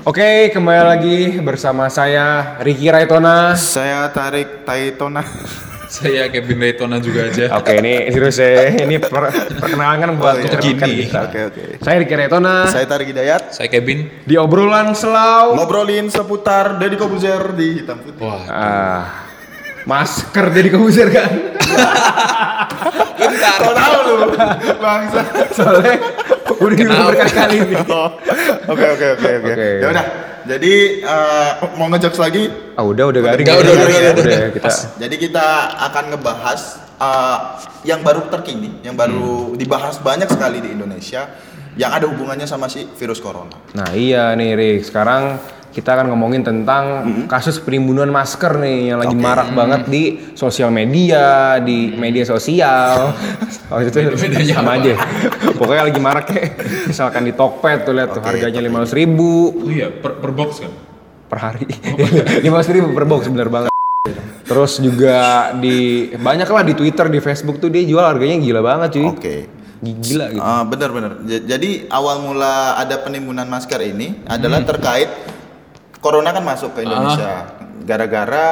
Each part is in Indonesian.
Oke, kembali lagi bersama saya Ricky Raitona. Saya tarik Taitona. Saya Kevin Daytona juga aja. Oke, ini serius ya. Ini per- perkenalan kan buat Oh, iya. Gini. kita. Oke oke. Saya Ricky Raitona. Saya Tarik Hidayat. Saya Kevin. Di obrolan selau. Ngobrolin seputar Deddy Kobuzer di hitam putih. Wah, Ah, masker jadi kebuser kan? bentar. Kau tahu lu, bangsa. Soalnya udah diulang berkali-kali nih. Oh, Oke oke oke oke. Ya udah. Jadi eh, mau ngejokes lagi. Ah, udah udah garing. Udah, udah, udah, udah, udah, kita. Jadi kita akan ngebahas eh, yang baru terkini, yang baru dibahas banyak sekali di Indonesia, yang ada hubungannya sama si virus corona. Nah, iya nih Rick. Sekarang kita akan ngomongin tentang kasus penimbunan masker nih yang lagi Oke. marak banget di sosial media, di media sosial. Oh itu sama aja. Pokoknya lagi marak kayak misalkan di Tokped tuh lihat tuh Oke, harganya lima ratus ribu Oh iya, per, per box kan? per hari. Lima ratus ribu per box bener banget. Terus juga di banyak lah di Twitter, di Facebook tuh dia jual harganya gila banget cuy. Oke. Gila gitu. Benar benar. J- Jadi awal mula ada penimbunan masker ini adalah terkait corona kan masuk ke Indonesia. Gara-gara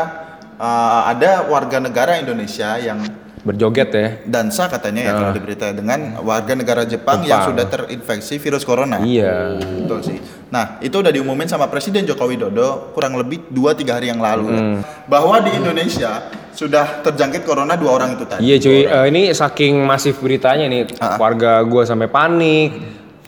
ah, ada warga negara Indonesia yang Berjoget ya. dansa katanya ya kalau di berita dengan warga negara Jepang, yang Jepang. sudah terinfeksi virus corona. Iya. Betul sih. Nah, itu udah diumumin sama Presiden Joko Widodo kurang lebih 2-3 hari yang lalu. ya. Bahwa di Indonesia sudah terjangkit corona dua orang itu tadi. Iya cuy. Eh, ini saking masif beritanya nih, Ah. keluarga gue sampai panik,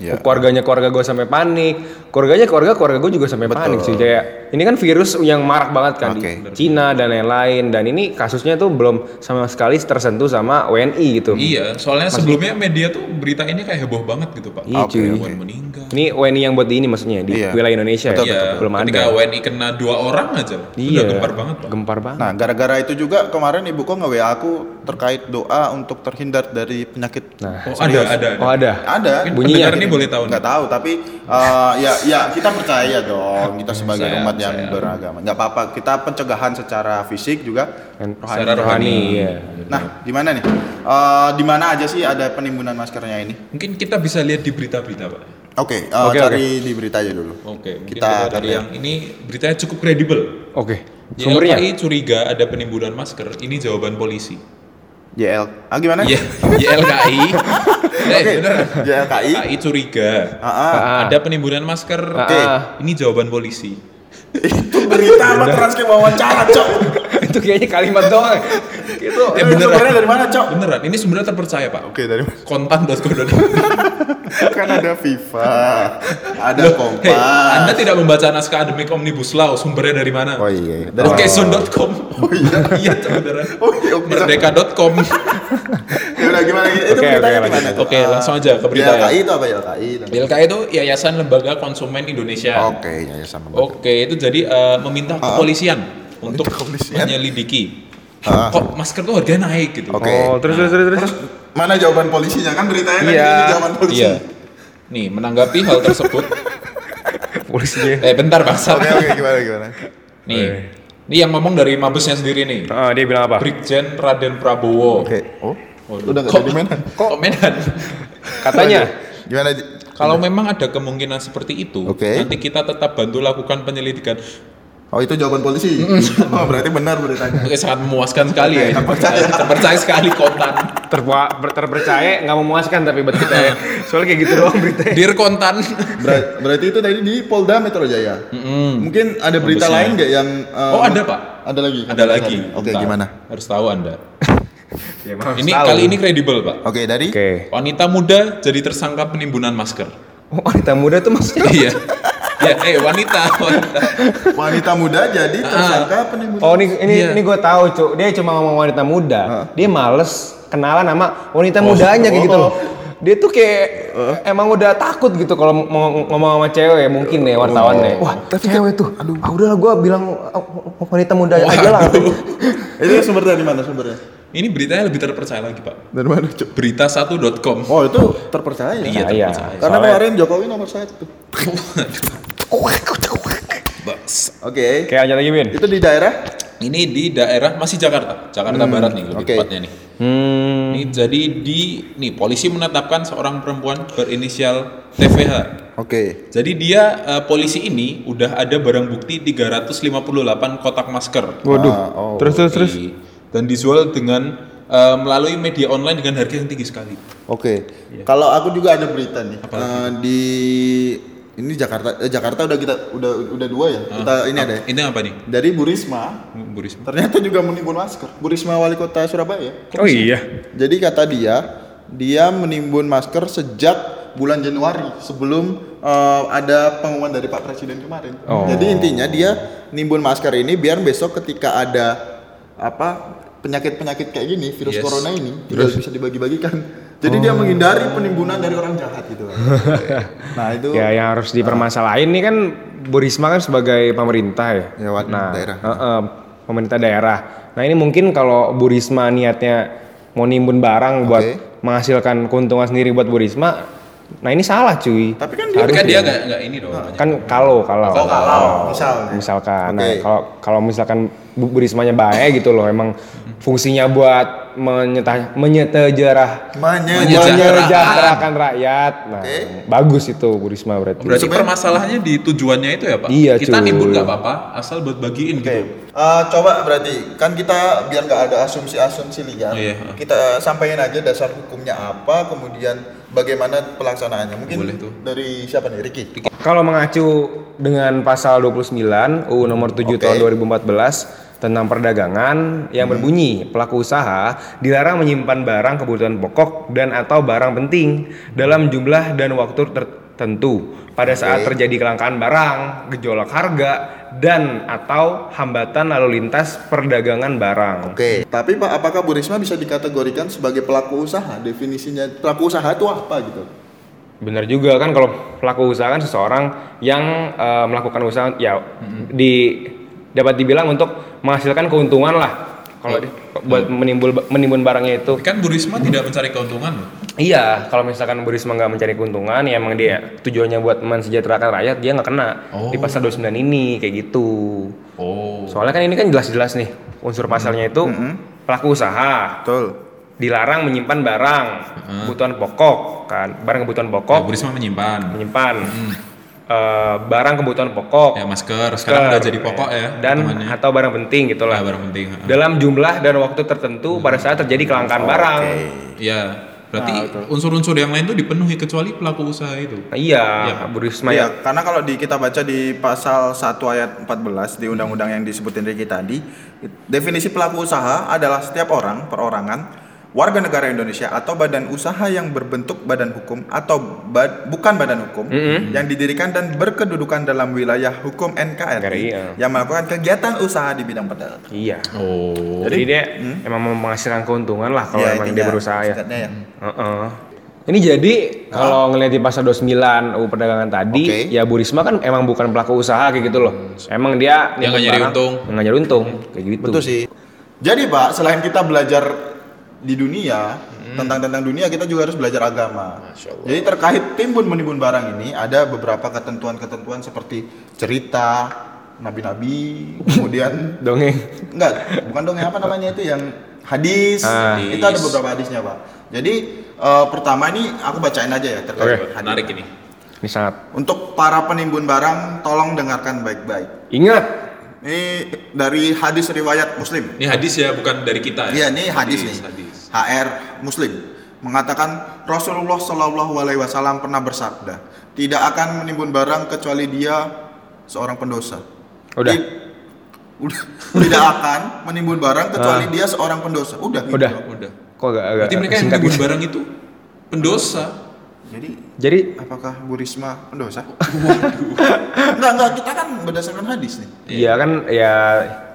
Iya. keluarganya keluarga gue sampai panik, keluarganya keluarga keluarga gue juga sampai Betul. panik sih. Kayak ini kan virus yang marak banget kan Oke. di Cina dan lain-lain, dan ini kasusnya tuh belum sama sekali tersentuh sama WNI gitu. Iya, soalnya sebelumnya media tuh berita ini kayak heboh banget gitu pak. Iya, meninggal. Ini WNI yang buat di ini maksudnya di Iya. wilayah Indonesia Betul, ya, Iya, belum ketika ada. WNI kena dua orang aja, Iya, udah gempar banget pak. Gempar banget. Nah, gara-gara itu juga kemarin ibu kok nge-WA aku terkait doa untuk terhindar dari penyakit. Nah, Oh ada, ada, ada. oh ada. Ada. Mungkin Bunyinya ini boleh tahu nih. Nggak tahu, tapi eh, ya ya kita percaya dong. Kita sebagai Saya umat yang percaya. beragama. Nggak apa-apa. Kita pencegahan secara fisik juga. Kan Secara rohani, rohani. iya. Nah, di mana nih? Eh, di mana aja sih ada penimbunan maskernya ini? Mungkin kita bisa lihat di berita-berita pak. Oke, eh, Oke, cari di berita aja dulu. Oke, mungkin Kita lihat. yang ini beritanya cukup kredibel. Oke. Sumbernya? YLKI curiga ada penimbunan masker. Ini jawaban polisi. JL. Ah gimana? Iya, YLKI. eh, Oke, beneran. YLKI. YLKI curiga ah. Ah. ada penimbunan masker. Oke. Ini jawaban polisi. Itu berita apa transkrip wawancara, Cok? Itu kayaknya kalimat doang. itu Ya, beneran. dari mana, Cok? Beneran, ini sebenarnya terpercaya pak. Oke, dari mana? Kontan.co.id. kan ada FIFA, ada Hei, Kompas. Anda tidak membaca naskah akademik Omnibus Law, sumbernya dari mana? Oh iya. Dari Oke, sun.com. Oh iya, iya beneran. Oh iya, oke. Merdeka.com. Ya udah gimana? Itu Oke, beritanya oke, gimana? Oke, Ah, langsung aja ke berita ya. YLKI itu apa YLKI? YLKI itu Yayasan Lembaga Konsumen Indonesia. Oke, yayasan lembaga. Oke, itu jadi eh, meminta kepolisian untuk menyelidiki. Ah. Kok masker tuh harganya naik gitu. Oke. Oh, terus terus terus terus. Mana jawaban polisinya kan beritanya kan Iya. ini jawaban polisi. Iya. Nih, menanggapi hal tersebut. Polisinya. eh, bentar bangsa. Oke oke gimana gimana? Nih. Ini yang ngomong dari mabesnya sendiri nih. Ah, dia bilang apa? Brigjen Raden Prabowo. Oke. Oh. Waduh. Udah nggak Kok- jadi Medan. Kok Medan? Katanya Gimana? Kalau memang ada kemungkinan seperti itu, Oke. nanti kita tetap bantu lakukan penyelidikan. Oh itu jawaban polisi. oh berarti benar beritanya. Oke, sangat memuaskan sekali ya. terpercaya. Terpercaya sekali kontan. terpa- ber- terpercaya nggak memuaskan tapi buat kita ya. Soalnya kayak gitu doang beritanya. Dir kontan. Ber- berarti itu tadi di Polda Metro Jaya. Mungkin ada berita Mabesnya. lain nggak yang? eh, Oh, ada, Pak. Ada lagi. Ada lagi. Oke Bentar. gimana? Harus tahu Anda. Ya, maaf, Ini tahu. kali ini kredibel, Pak. Oke dari. Oke. Wanita muda jadi tersangka penimbunan masker. Oh, wanita muda tuh maksudnya iya. Ya, eh wanita, wanita. Wanita muda jadi tersangka penimbunan. Oh, ini ini Iya. ini gue tahu, Cuk. Dia cuma ngomong wanita muda. Dia males kenalan sama wanita mudanya kayak gitu loh. Dia tuh kayak emang udah takut gitu kalau mau ngomong sama cewek mungkin nih wartawannya. Wah, tapi cewek tuh. Aduh, ah, udahlah gue bilang oh, wanita muda aja lah. Itu sumber dari mana sumbernya? Ini beritanya lebih terpercaya lagi, Pak. Dari mana cuk? Berita1.com. Oh itu terpercaya. Iya, Iya. terpercaya. Karena Soalnya- kemarin Jokowi nomor satu. Bas. Oke. Kayak aja lagi, Bin. Itu di daerah Ini di daerah masih Jakarta, Jakarta Barat nih lebih oke. tepatnya nih. Hmm. Ini jadi di nih polisi menetapkan seorang perempuan berinisial TVH. Oke. Jadi dia eh, polisi ini udah ada barang bukti 358 kotak masker. Waduh. Ah, oh. terus terus terus. Di- dan dijual dengan eh, melalui media online dengan harga yang tinggi sekali. Oke. Iya. Kalau aku juga ada berita nih. Eh, di ini Jakarta eh, Jakarta udah kita udah udah dua ya. Kita ini ada ya. Ini apa nih? Dari Bu Risma Bu Risma. ternyata juga menimbun masker. Bu Risma wali kota Surabaya. Oh iya. Jadi kata dia, dia menimbun masker sejak bulan Januari sebelum eh, ada pengumuman dari Pak Presiden kemarin. Oh. Jadi intinya dia nimbun masker ini biar besok ketika ada apa penyakit-penyakit kayak gini, virus Yes. corona ini tidak bisa dibagi-bagikan. Jadi dia menghindari penimbunan dari orang jahat gitu. nah itu Ya yang harus dipermasalahin nih kan Bu Risma kan sebagai pemerintah ya. Ya, nah, daerah. heeh, pemerintah daerah. Nah ini mungkin kalau Bu Risma niatnya mau nimbun barang buat Oke. menghasilkan keuntungan sendiri buat Bu Risma, nah ini salah cuy. Tapi kan dia- Tapi kan Harusnya. dia nggak nggak ini dong. kan kalau kalau Oh, kalau, misalnya. misalkan nah, Oke. kalau kalau misalkan Bu Bu Rismanya baik gitu loh emang fungsinya buat menyeta menyetejarah Menye- menyejahterakan rakyat nah Oke. bagus itu Bu Risma berarti Berarti permasalahannya di tujuannya itu ya Pak? Iya, Kita cuy. nimbun nggak apa-apa, asal buat bagiin Oke, gitu. Eh, coba berarti kan kita biar nggak ada asumsi-asumsi liar, Iya. kita sampaikan aja dasar hukumnya apa, kemudian bagaimana pelaksanaannya. Mungkin Boleh tuh. dari siapa nih, Ricky? Kalau mengacu dengan pasal 29 UU nomor 7 Oke. tahun 2014 tentang perdagangan yang berbunyi pelaku usaha dilarang menyimpan barang kebutuhan pokok dan atau barang penting dalam jumlah dan waktu tertentu pada saat terjadi kelangkaan barang, gejolak harga dan atau hambatan lalu lintas perdagangan barang. Oke, tapi Pak, apakah Bu Risma bisa dikategorikan sebagai pelaku usaha? Definisinya pelaku usaha itu apa gitu? Benar juga kan kalau pelaku usaha kan seseorang yang eh, melakukan usaha ya di dapat dibilang untuk menghasilkan keuntungan lah. Kalau di- buat menimbul menimbun barangnya itu. Kan Bu Risma tidak mencari keuntungan loh. Iya, kalau misalkan Bu Risma nggak mencari keuntungan ya emang dia tujuannya buat mensejahterakan rakyat dia nggak kena Oh. di pasal 29 ini kayak gitu. Oh. Soalnya kan ini kan jelas-jelas nih unsur pasalnya itu pelaku usaha Betul. dilarang menyimpan barang kebutuhan pokok kan barang kebutuhan Ya, pokok Bu Risma menyimpan. menyimpan eh, barang kebutuhan pokok Ya masker, sekarang udah jadi pokok ya. dan hitungannya. atau barang penting Ya, gitulah barang penting. dalam jumlah dan waktu tertentu pada saat terjadi kelangkaan barang Iya. Berarti unsur-unsur yang lain tuh dipenuhi kecuali pelaku usaha itu. Nah, iya Iya. Bu Risma ya Iya, karena kalau di kita baca di pasal 1 ayat 14 di undang-undang yang disebutin Ricky tadi, definisi pelaku usaha adalah setiap orang, perorangan, warga negara Indonesia atau badan usaha yang berbentuk badan hukum atau ba- bukan badan hukum yang didirikan dan berkedudukan dalam wilayah hukum NKRI NKRI, ya. yang melakukan kegiatan usaha di bidang perdagangan. iya Oh. jadi dia emang mau menghasilkan keuntungan lah kalau Ya, emang dia berusaha ya ya. Heeh. Ini jadi kalau ngelihat di pasal 29 UU perdagangan tadi, Oke. ya Bu Risma kan emang bukan pelaku usaha kayak gitu loh. Emang dia nimbun nyari barang, untung. nggak nyari untung kayak gitu. Betul sih. Jadi Pak, selain kita belajar di dunia tentang tentang dunia, kita juga harus belajar agama. Jadi terkait timbun menimbun barang ini ada beberapa ketentuan-ketentuan seperti cerita nabi-nabi, kemudian Dongeng. enggak, bukan dong apa namanya itu yang hadis. Ah. Itu ada beberapa hadisnya Pak. Jadi eh, pertama ini aku bacain aja ya terkait Oke. hadis. Menarik ini. Ini sangat. Untuk para penimbun barang, tolong dengarkan baik-baik. Ingat, Ini dari hadis riwayat Muslim. Ini hadis ya, bukan dari kita Iya, ya. ini hadis, nih. hadis. HR Muslim mengatakan Rasulullah Shallallahu Alaihi Wasallam pernah bersabda, tidak akan menimbun barang kecuali dia seorang pendosa. Udah. Ti- udah. tidak akan menimbun barang kecuali dia seorang pendosa. Udah. gitu. Udah. Udah. kok agak agak Berarti mereka yang menimbun gitu. barang itu pendosa. Jadi Jadi apakah Bu Risma pendosa? enggak, enggak, kita kan berdasarkan hadis nih. Iya kan ya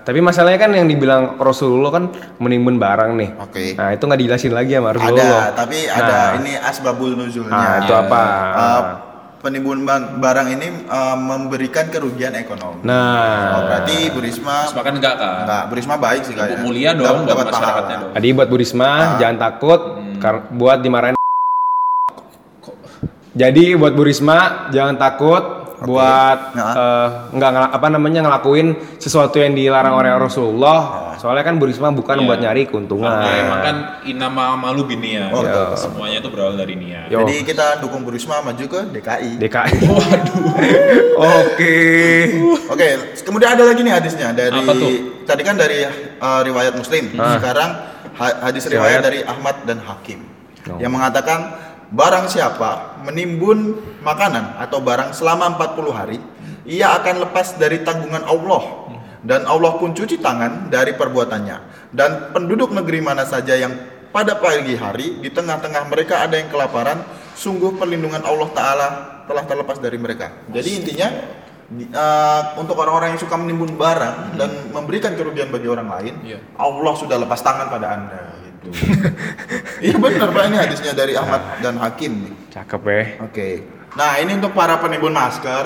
tapi masalahnya kan yang dibilang Rasulullah kan menimbun barang nih. Oke. Nah itu nggak dijelasin lagi sama Ada, Rasulullah. tapi Nah. ada ini asbabul nuzulnya. Nah itu Ya. apa? Uh, penimbun barang ini uh, memberikan kerugian ekonomi. Nah, Oh, berarti Bu Risma makan enggak kan? enggak, Bu Risma baik sih kayaknya. Mulia dong Dapat- masyarakatnya dong. tadi buat Bu Risma jangan takut kar- buat dimarahin. Jadi buat Bu Risma jangan takut buat Nah. eh, nggak apa namanya ngelakuin sesuatu yang dilarang oleh Rasulullah. Soalnya kan Bu Risma bukan Iya. buat nyari keuntungan. Karena emang kan inama malu binia. Oh, betul. Semuanya itu berawal dari niat. Yo. Jadi kita dukung Bu Risma maju ke DKI. DKI. Oke. Oke, kemudian ada lagi nih hadisnya dari Apa tuh? tadi kan dari uh, riwayat Muslim. Sekarang ha- hadis riwayat dari Ahmad dan Hakim Oh. yang mengatakan barang siapa menimbun makanan atau barang selama 40 hari, ia akan lepas dari tanggungan Allah dan Allah pun cuci tangan dari perbuatannya. Dan penduduk negeri mana saja yang pada pagi hari di tengah-tengah mereka ada yang kelaparan, sungguh perlindungan Allah taala telah terlepas dari mereka. Jadi intinya eh, untuk orang-orang yang suka menimbun barang dan memberikan kerugian bagi orang lain, Iya. Allah sudah lepas tangan pada anda. Gitu. Iya benar pak ini hadisnya dari Ahmad dan Hakim. nih. Cakep ya. Oke. Nah ini untuk para penimbun masker,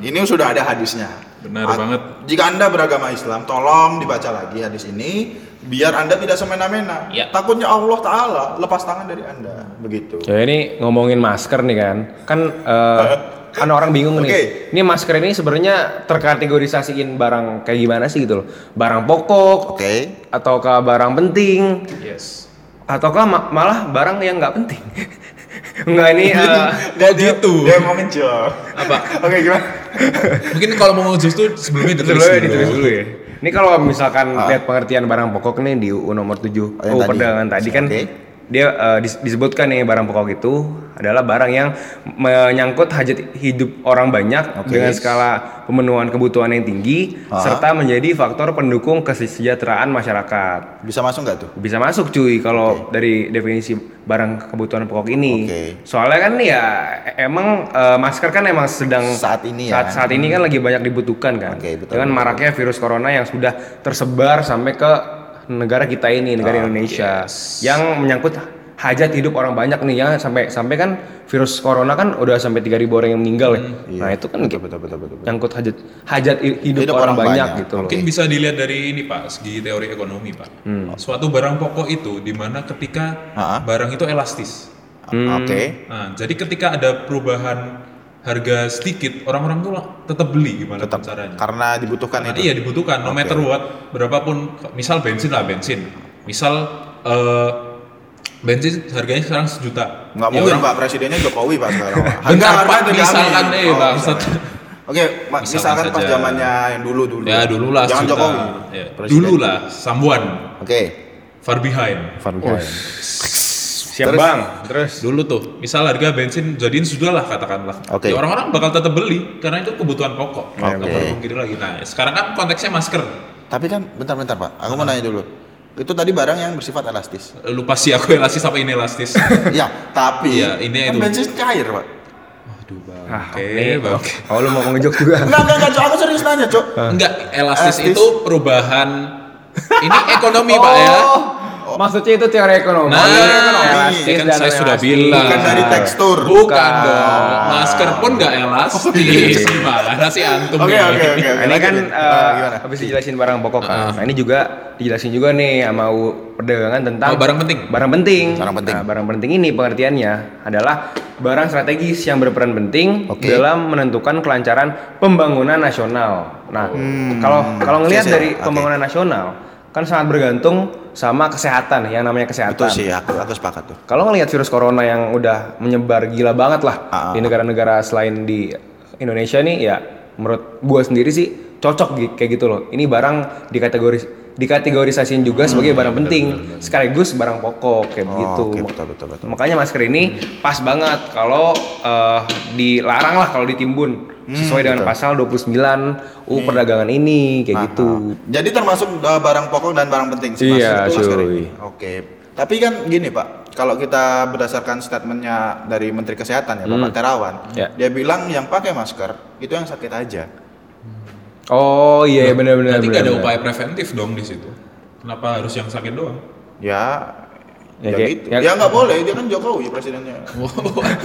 ini sudah ada hadisnya. Benar A- banget. Jika anda beragama Islam, tolong dibaca lagi hadis ini, biar anda tidak semena-mena. Ya. Takutnya Allah Taala lepas tangan dari anda, begitu. Ya ini ngomongin masker nih kan. Kan eh, kan orang bingung nih. Ini masker ini sebenarnya terkategorisasiin barang kayak gimana sih gitu loh. Barang pokok Oke. ataukah barang penting Yes. ataukah ma- malah barang yang nggak penting. Enggak ini eh, Dia, gitu. Dia mau ngejok. Apa? Oke gimana? Mungkin kalau mau ngejus tuh sebelumnya ditulis sebelumnya dulu. ditulis dulu ya. Ini kalau misalkan Ah. lihat pengertian barang pokok nih di UU nomor 7 Oh, yang UU tadi. perdagangan tadi kan Oke. Dia dis- disebutkan nih barang pokok itu adalah barang yang menyangkut hajat hidup orang banyak Oke. dengan skala pemenuhan kebutuhan yang tinggi Ah. serta menjadi faktor pendukung kesejahteraan masyarakat. Bisa masuk nggak tuh? Bisa masuk cuy kalau dari definisi barang kebutuhan pokok ini. Oke. Soalnya kan ya emang eh, masker kan emang sedang Saat ini ya. saat, saat ini kan lagi banyak dibutuhkan kan. Oke, betul, Dengan betul. maraknya virus corona yang sudah tersebar sampai ke negara kita ini, negara Ah, Indonesia yang menyangkut hajat hidup orang banyak nih ya sampai sampai kan virus corona kan udah sampai 3000 orang yang meninggal ya. Iya. Nah, itu kan betul betul betul betul. betul. nyangkut hajat hajat hi- hidup, Hidup orang, orang banyak, banyak. gitu loh. Mungkin bisa dilihat dari ini Pak, segi teori ekonomi Pak. Suatu barang pokok itu di mana ketika Ah. barang itu elastis. Hmm. Oke. Nah, jadi ketika ada perubahan harga sedikit, orang-orang tuh lah- tetap beli gimana Tetap caranya. karena dibutuhkan Karena itu. iya dibutuhkan, no matter what, berapapun, misal bensin lah bensin, misal eh, bensin harganya sekarang sejuta. Nggak Ya mungkin orang- Pak presidennya Jokowi Pak sekarang. Bentar, Harga- Pak, diambil. misalkan eh, Oh, bangsat. misalkan. Oke, Ma- Misalkan misalkan pas zamannya yang dulu dulu. Ya dulu lah Jangan sejuta. Jokowi. Ya, dulu lah, someone Oke. far behind. Siap Terus? Bang. Terus Dulu tuh, misal harga bensin jadiin sudah lah katakanlah. Oke. Ya orang-orang bakal tetap beli karena itu kebutuhan pokok. Oke. Nggak perlu pungkiri lagi. Nah, sekarang kan konteksnya masker. Tapi kan bentar-bentar Pak, aku mau nanya dulu. Itu tadi barang yang bersifat elastis. Lupa sih aku elastis apa ini elastis. ya, tapi Iya, ini kan itu. bensin cair Pak. Aduh, bang. Ah, Oke, nih, bang. oke. Oh, lu mau ngejok juga. Enggak, enggak, enggak, aku serius nanya, Cok. Enggak, elastis, Elastis. itu perubahan. Ini ekonomi, Pak ya. Maksudnya itu teori ekonomi. Nah, Elastis kan dan saya sudah elastis. bilang. Bukan dari tekstur. Bukan Bukan. dong. Masker pun nggak elastis. Gimana sih antum Oke, ini? oke, oke. Ini kan gimana? habis dijelasin barang pokok kan. Ah. Nah, ini juga dijelasin juga nih sama U perdagangan tentang Oh, barang penting. Barang penting. Barang penting. Nah, barang penting ini pengertiannya adalah barang strategis yang berperan penting Oke. dalam menentukan kelancaran pembangunan nasional. Nah, kalau kalau ngelihat Oke, dari oke. pembangunan nasional kan sangat bergantung sama kesehatan yang namanya kesehatan. Itu sih aku aku sepakat tuh. Kalau ngelihat virus corona yang udah menyebar gila banget lah Ah. di negara-negara selain di Indonesia nih ya menurut gua sendiri sih cocok kayak gitu loh. Ini barang dikategoris dikategorisasiin juga sebagai barang penting sekaligus barang pokok kayak Oh, begitu. oke, betul, betul, betul. Makanya masker ini pas banget kalau eh, dilarang lah kalau ditimbun sesuai dengan pasal 29 UU perdagangan ini kayak Ah, gitu. ah. Jadi termasuk uh, barang pokok dan barang penting sih Mas, Iya, cuy. Oke. Tapi kan gini Pak, kalau kita berdasarkan statementnya dari Menteri Kesehatan ya Bapak Terawan, Ya. dia bilang yang pakai masker itu yang sakit aja. Oh iya benar-benar. Berarti nggak ada benar-benar. upaya preventif dong di situ. Kenapa harus yang sakit doang? Ya, Ya, ya, kayak- gitu. ya- Ya nggak boleh, dia kan Jokowi presidennya.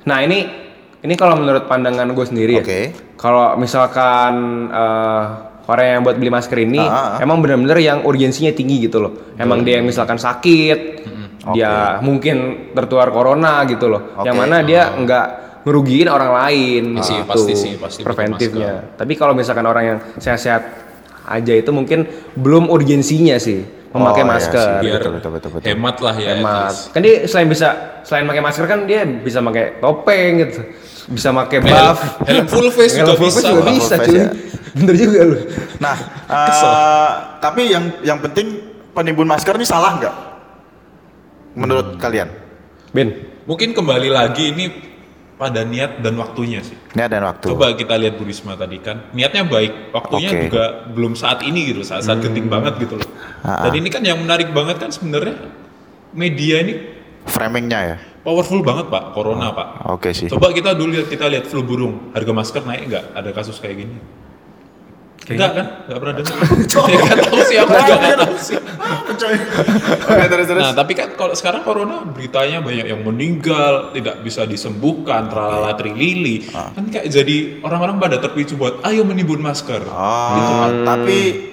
Nah ini ini kalau menurut pandangan gue sendiri ya. Oke. Kalau misalkan eh, orang yang buat beli masker ini Ah, ah. emang benar-benar yang urgensinya tinggi gitu loh. Emang dia yang misalkan sakit, dia mungkin tertular corona gitu loh. Yang Oke. mana dia nggak ngerugiin orang lain. Iya sih, gitu. pasti sih, pasti preventifnya. Tapi kalau misalkan orang yang sehat-sehat aja itu mungkin belum urgensinya sih memakai Oh, iya masker. sih. biar betul, betul, betul, betul. hemat lah ya. at Hemat. Kan dia selain bisa selain pakai masker kan dia bisa pakai topeng gitu. Bisa pakai buff. helm full face Helm juga full face bisa. juga bisa, Full face cuy. ya. Bener juga lu. Nah, eh, tapi yang yang penting penimbun masker ini salah nggak? Menurut kalian? Ben, Mungkin kembali lagi ini pada niat dan waktunya sih. Ini ada waktu. Coba kita lihat Bu Risma tadi kan, niatnya baik, waktunya Oke. juga belum saat ini gitu, saat saat genting banget gitu loh. Ah, Dan ini kan yang menarik banget kan sebenarnya media ini Framingnya ya. Powerful banget pak, corona pak. Oke sih. Coba kita dulu lihat kita lihat flu burung, harga masker naik nggak? Ada kasus kayak gini? Enggak kan? Enggak pernah dengar. Saya nggak tahu sih, aku juga nggak tahu sih. Oke terus terus. Nah, tapi kan kalau sekarang corona beritanya banyak yang meninggal, tidak bisa disembuhkan, tralala trilili. Ah. Kan kayak jadi orang-orang pada terpicu buat ayo menimbun masker. Oh, tapi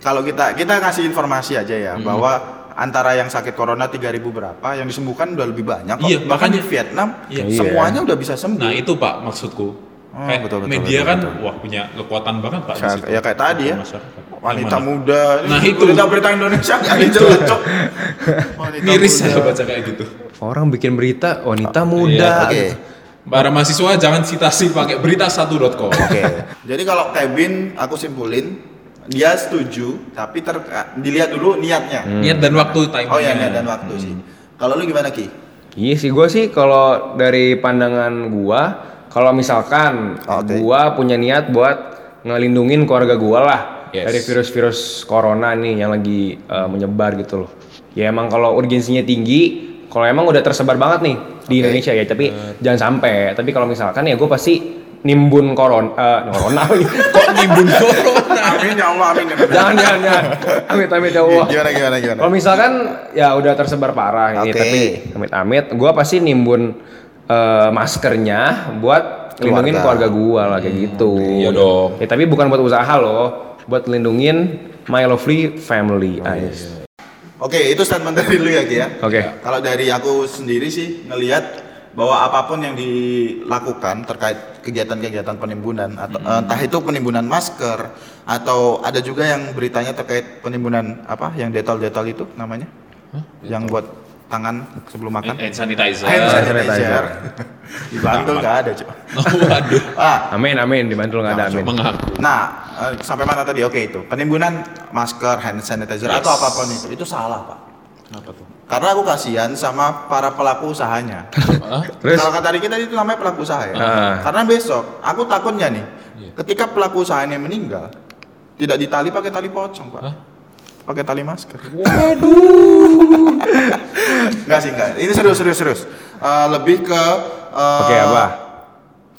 kalau kita kita kasih informasi aja ya bahwa antara yang sakit corona 3000 berapa, yang disembuhkan udah lebih banyak kok. Iya, Bahkan di. Vietnam Iya. semuanya udah bisa sembuh. Nah, itu Pak maksudku. Oh, kayak betul, betul, media betul, kan betul. wah punya kekuatan banget Pak situ. ya kayak tadi ya. Masyarakat. Wanita Yang muda. Nah, itu. berita-berita Indonesia nggak Itu. jelas, Cok. Wanita Miris muda. saya baca kayak gitu. orang bikin berita wanita muda. Iya, Oke. gitu. Para mahasiswa jangan citasi pakai berita1.com. Oke. Jadi kalau Kevin aku simpulin dia setuju tapi ter dilihat dulu niatnya. Niat dan waktu timingnya. Oh ya niat dan waktu sih. Kalau lu gimana Ki? Iya sih gue sih kalau dari pandangan gua kalau misalkan Oke. gua punya niat buat ngelindungin keluarga gua lah Yes. dari virus-virus corona nih yang lagi uh, menyebar gitu loh. Ya emang kalau urgensinya tinggi, kalau emang udah tersebar banget nih di Oke. Indonesia ya, tapi jangan sampai. Tapi kalau misalkan ya gue pasti nimbun koron eh, corona Kok nimbun corona? Amin ya Allah amin. jangan jangan jangan amit amit ya Allah Gimana gimana gimana? kalau misalkan ya udah tersebar parah ini Oke. tapi amit-amit gua pasti nimbun eh, maskernya buat lindungin keluarga gua lah kayak gitu. Iya dong. Ya, tapi bukan buat usaha loh, buat lindungin my lovely family. guys. Oke, itu statement dari lu ya Ki ya. Oke. Kalau dari aku sendiri sih ngelihat bahwa apa pun yang dilakukan terkait kegiatan-kegiatan penimbunan atau Hmm. entah itu penimbunan masker atau ada juga yang beritanya terkait penimbunan apa yang detol-detol itu namanya? Yang buat tangan sebelum makan. Hand sanitizer. Hand sanitizer. sanitizer. Di Bantul nggak ada, Cok. Oh, waduh. Ah, Amin amin di Bantul nggak ada amin. Mengaku. Nah, eh, sampai mana tadi? Oke itu. Penimbunan masker, hand sanitizer Yes. atau apa pun itu, itu salah, Pak. Kenapa tuh? Karena aku kasihan sama para pelaku usahanya. Terus Kalau kata Riki tadi itu namanya pelaku usaha ya. Ah. Karena besok aku takutnya nih, Iya. ketika pelaku usahanya meninggal, tidak ditali pakai tali pocong, Pak. Hah? Pakai tali masker. Waduh. enggak sih, enggak. Ini serius serius serius. Eh, lebih ke eh, Oke, apa?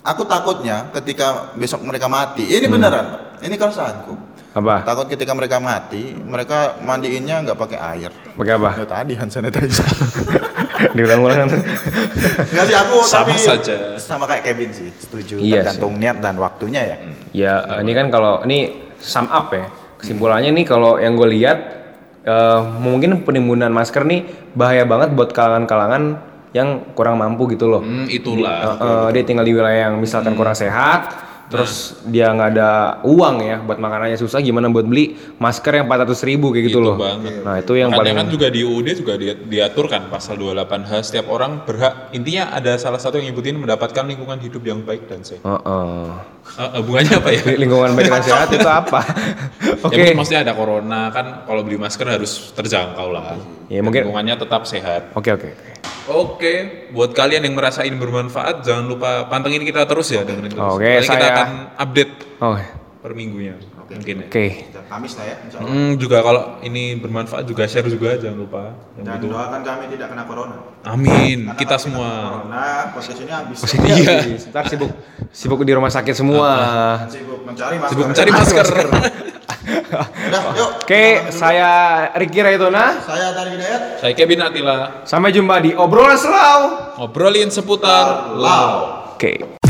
Aku takutnya ketika besok mereka mati. Hmm. Ini beneran. Ini keresahanku. apa? Takut ketika mereka mati, mereka mandiinnya nggak pakai air. Pakai apa? Ya tadi hand sanitizer. Diulang-ulang. Enggak sih aku Sama tapi saja. sama kayak Kevin sih, setuju Iya tergantung niat dan waktunya ya. Ya eh, ini kan kalau ini sum up ya kesimpulannya nih kalau yang gue lihat eh, mungkin penimbunan masker nih bahaya banget buat kalangan-kalangan yang kurang mampu gitu loh. Hmm, itulah. Eh, eh, dia tinggal di wilayah yang misalkan kurang sehat, terus dia nggak ada uang ya buat makanannya susah, gimana buat beli masker yang 400 ribu kayak gitu Itu loh. banget. Nah itu yang Makanya paling kan juga di UUD juga di- diatur kan pasal 28H setiap orang berhak intinya ada salah satu yang nyebutin mendapatkan lingkungan hidup yang baik dan sehat. Heeh. Eh, eh, hubungannya apa ya? lingkungan baik dan sehat itu apa? Oke. Ya, maksudnya ada corona kan kalau beli masker harus terjangkau lah. Ya, mungkin- lingkungannya tetap sehat. Oke oke. oke. Oke, buat kalian yang merasa ini bermanfaat jangan lupa pantengin kita terus ya dengerin terus. Oke, Nanti kita saya- akan update Oh, per minggunya. Mungkin ya. oke. Dan Kamis lah ya, insya Allah. Hmm, juga kalau ini bermanfaat juga share juga jangan lupa yang Dan itu. doakan kami tidak kena corona. Amin. Karena Kita semua. Corona, podcast ini habis. Iya. Ntar sibuk sibuk di rumah sakit semua. Sibuk mencari masker. Sibuk mencari masker. Udah, yuk. Oke, saya Ricky Raitona. Saya Tari Hidayat. Saya Kevin Atila. Sampai jumpa di obrolan selau. Ngobrolin seputar Lau. Oke.